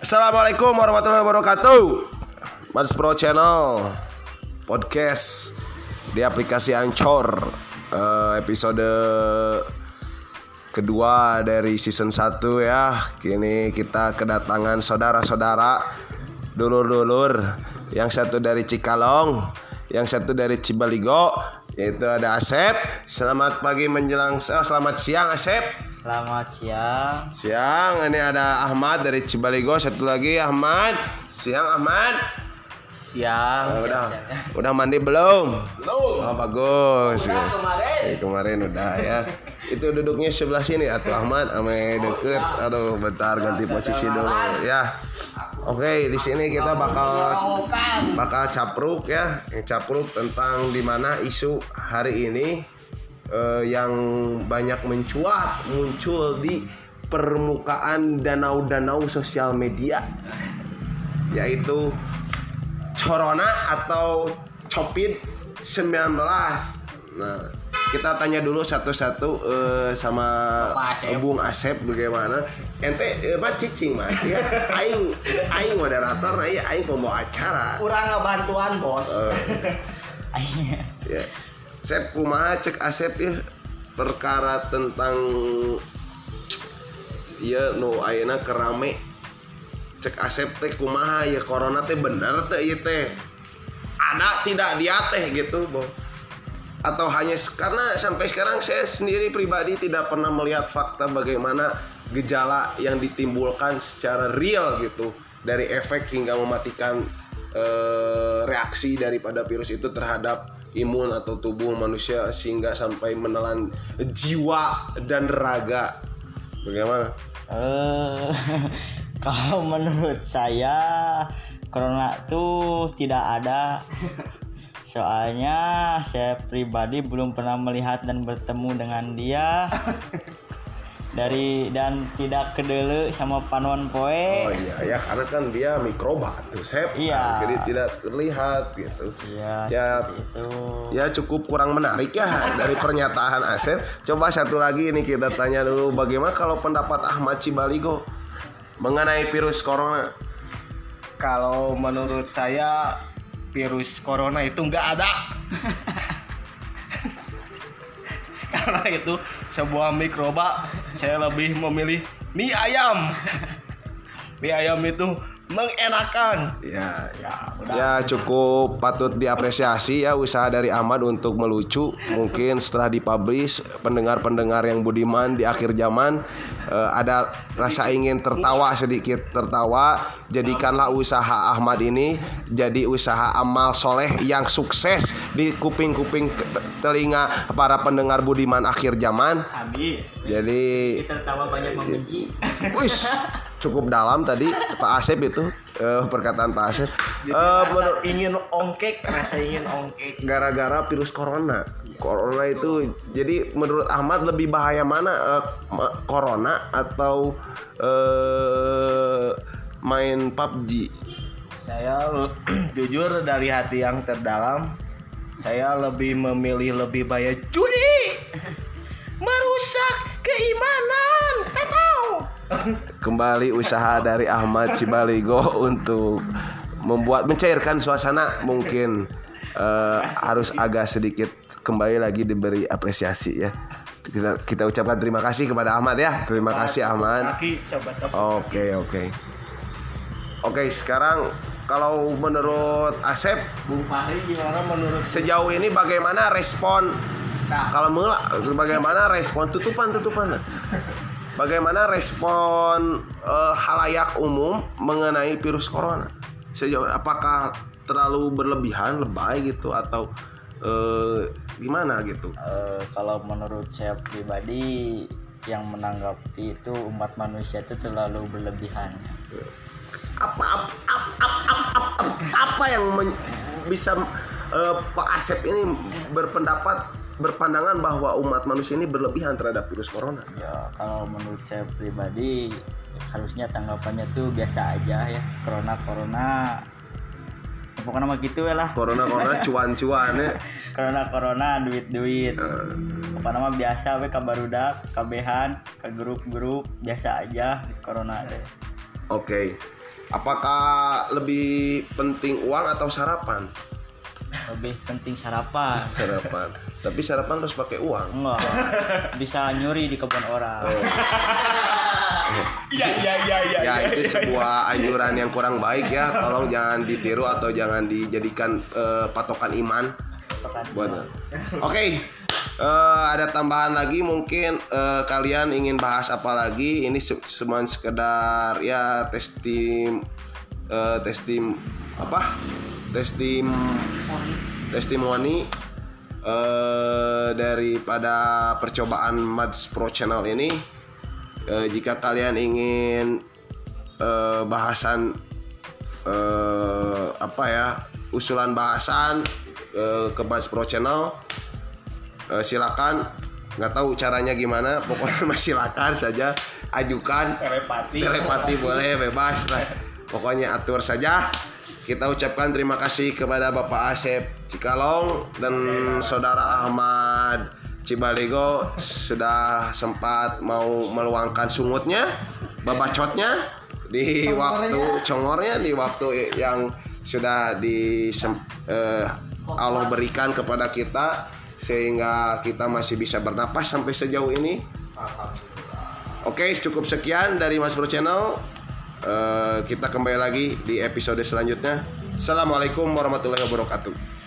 Assalamualaikum warahmatullahi wabarakatuh. Mas Pro Channel podcast di aplikasi Anchor Eh, episode kedua dari season 1 ya. Kini kita kedatangan saudara-saudara dulur-dulur yang satu dari Cikalong, yang satu dari Cibaligo, yaitu ada Asep. Selamat pagi menjelang oh, selamat siang Asep. Selamat siang. Siang, ini ada Ahmad dari Cibaligo, satu lagi Ahmad. Siang Ahmad. Siang. Oh, udah, siang, siang. udah mandi belum? Belum. Oh bagus. Udah kemarin. Eh, kemarin udah ya. Itu duduknya sebelah sini atau Ahmad ame deket. Aduh, bentar ganti posisi dulu ya. Oke, di sini kita bakal bakal capruk ya, capruk tentang di mana isu hari ini eh, yang banyak mencuat muncul di permukaan danau-danau sosial media yaitu corona atau covid 19 nah kita tanya dulu satu-satu eh, sama Asep. Bung Asep bagaimana. Ente eh, apa cicing mas? Ya aing aing moderator aing pembawa acara. Kurang bantuan bos. Eh, ya Sep kumaha cek Asep ya. Perkara tentang ya no ayeuna kerame cek Asep teh kumaha ya corona teh bener teh ieu teh. Ada tidak dia teh gitu Bo. atau hanya karena sampai sekarang saya sendiri pribadi tidak pernah melihat fakta bagaimana gejala yang ditimbulkan secara real gitu. Dari efek hingga mematikan eh, reaksi daripada virus itu terhadap imun atau tubuh manusia sehingga sampai menelan jiwa dan raga bagaimana Eh, kalau menurut saya corona tuh tidak ada. Soalnya saya pribadi belum pernah melihat dan bertemu dengan dia. Dari dan tidak kedele sama panuan poe. oh iya ya karena kan dia mikroba tuh Sep Iya. jadi tidak terlihat gitu Iya, Ya. itu. Ya cukup kurang menarik ya dari pernyataan Asep. Coba satu lagi ini kita tanya dulu bagaimana kalau pendapat Ahmad Cibaligo mengenai virus corona. Kalau menurut saya virus corona itu nggak ada. Karena itu sebuah mikroba, saya lebih memilih mie ayam. Mie ayam itu mengenakan. Ya, Ya, udah. ya cukup patut diapresiasi ya usaha dari Ahmad untuk melucu. Mungkin setelah dipublish pendengar-pendengar yang budiman di akhir zaman eh, ada rasa ingin tertawa sedikit tertawa. Jadikanlah usaha Ahmad ini jadi usaha amal soleh yang sukses di kuping-kuping telinga para pendengar budiman akhir zaman. Abi, Jadi tertawa banyak membenci. Wis cukup dalam tadi Pak Asep itu eh, perkataan Pak Asep. Jadi menur- ingin ongkek, rasa ingin ongkek. gara-gara virus corona. Corona itu jadi menurut Ahmad lebih bahaya mana ma- corona atau eh, main PUBG? Saya jujur dari hati yang terdalam, saya lebih memilih lebih bahaya judi. Kembali usaha dari Ahmad Cibaligo untuk membuat mencairkan suasana mungkin eh, harus agak sedikit kembali lagi diberi apresiasi ya. Kita, kita ucapkan terima kasih kepada Ahmad ya. Terima kasih Ahmad. Oke oke. Oke sekarang kalau menurut Asep Bung Fahri gimana menurut sejauh ini bagaimana respon Nah, kalau mula bagaimana respon tutupan tutupan bagaimana respon eh, halayak umum mengenai virus corona sejauh apakah terlalu berlebihan lebay gitu atau eh, gimana gitu Eh, kalau menurut saya pribadi yang menanggapi itu umat manusia itu terlalu berlebihan. apa apa apa, apa, apa, apa, apa yang men- bisa eh, Pak Asep ini berpendapat berpandangan bahwa umat manusia ini berlebihan terhadap virus corona Ya kalau menurut saya pribadi harusnya tanggapannya tuh biasa aja ya. Corona corona pokoknya mah gitu ya lah. corona corona cuan-cuan ya Corona corona duit duit. Eh, Pokoknya mah biasa we kabarudak, kabehan, ke grup-grup biasa aja corona deh. Oke. apakah lebih penting uang atau sarapan lebih penting sarapan. Sarapan. Tapi sarapan harus pakai uang. Enggak. Bisa nyuri di kebun orang. Iya iya iya iya. ya itu sebuah anjuran yang kurang baik ya. Tolong jangan ditiru atau jangan dijadikan eh, patokan iman. Buat oke eh, ada tambahan lagi mungkin eh, kalian ingin bahas apa lagi? Ini cuma sekedar ya testim eh, testim apa? Testim testimoni eh, daripada percobaan Mads Pro Channel ini Eh, jika kalian ingin eh, bahasan eh, apa ya usulan bahasan eh, ke Mads Pro Channel eh, silakan. Nggak tahu caranya gimana pokoknya masih silakan saja ajukan. Telepati. telepati boleh bebas lah. Pokoknya atur saja kita ucapkan terima kasih kepada Bapak Asep Cikalong dan Saudara Ahmad Cibalego sudah sempat mau meluangkan sungutnya babacotnya di waktu congornya di waktu yang sudah di eh, Allah berikan kepada kita sehingga kita masih bisa bernapas sampai sejauh ini. Oke, cukup sekian dari Mas Bro Channel. Eh, kita kembali lagi di episode selanjutnya. Assalamualaikum warahmatullahi wabarakatuh.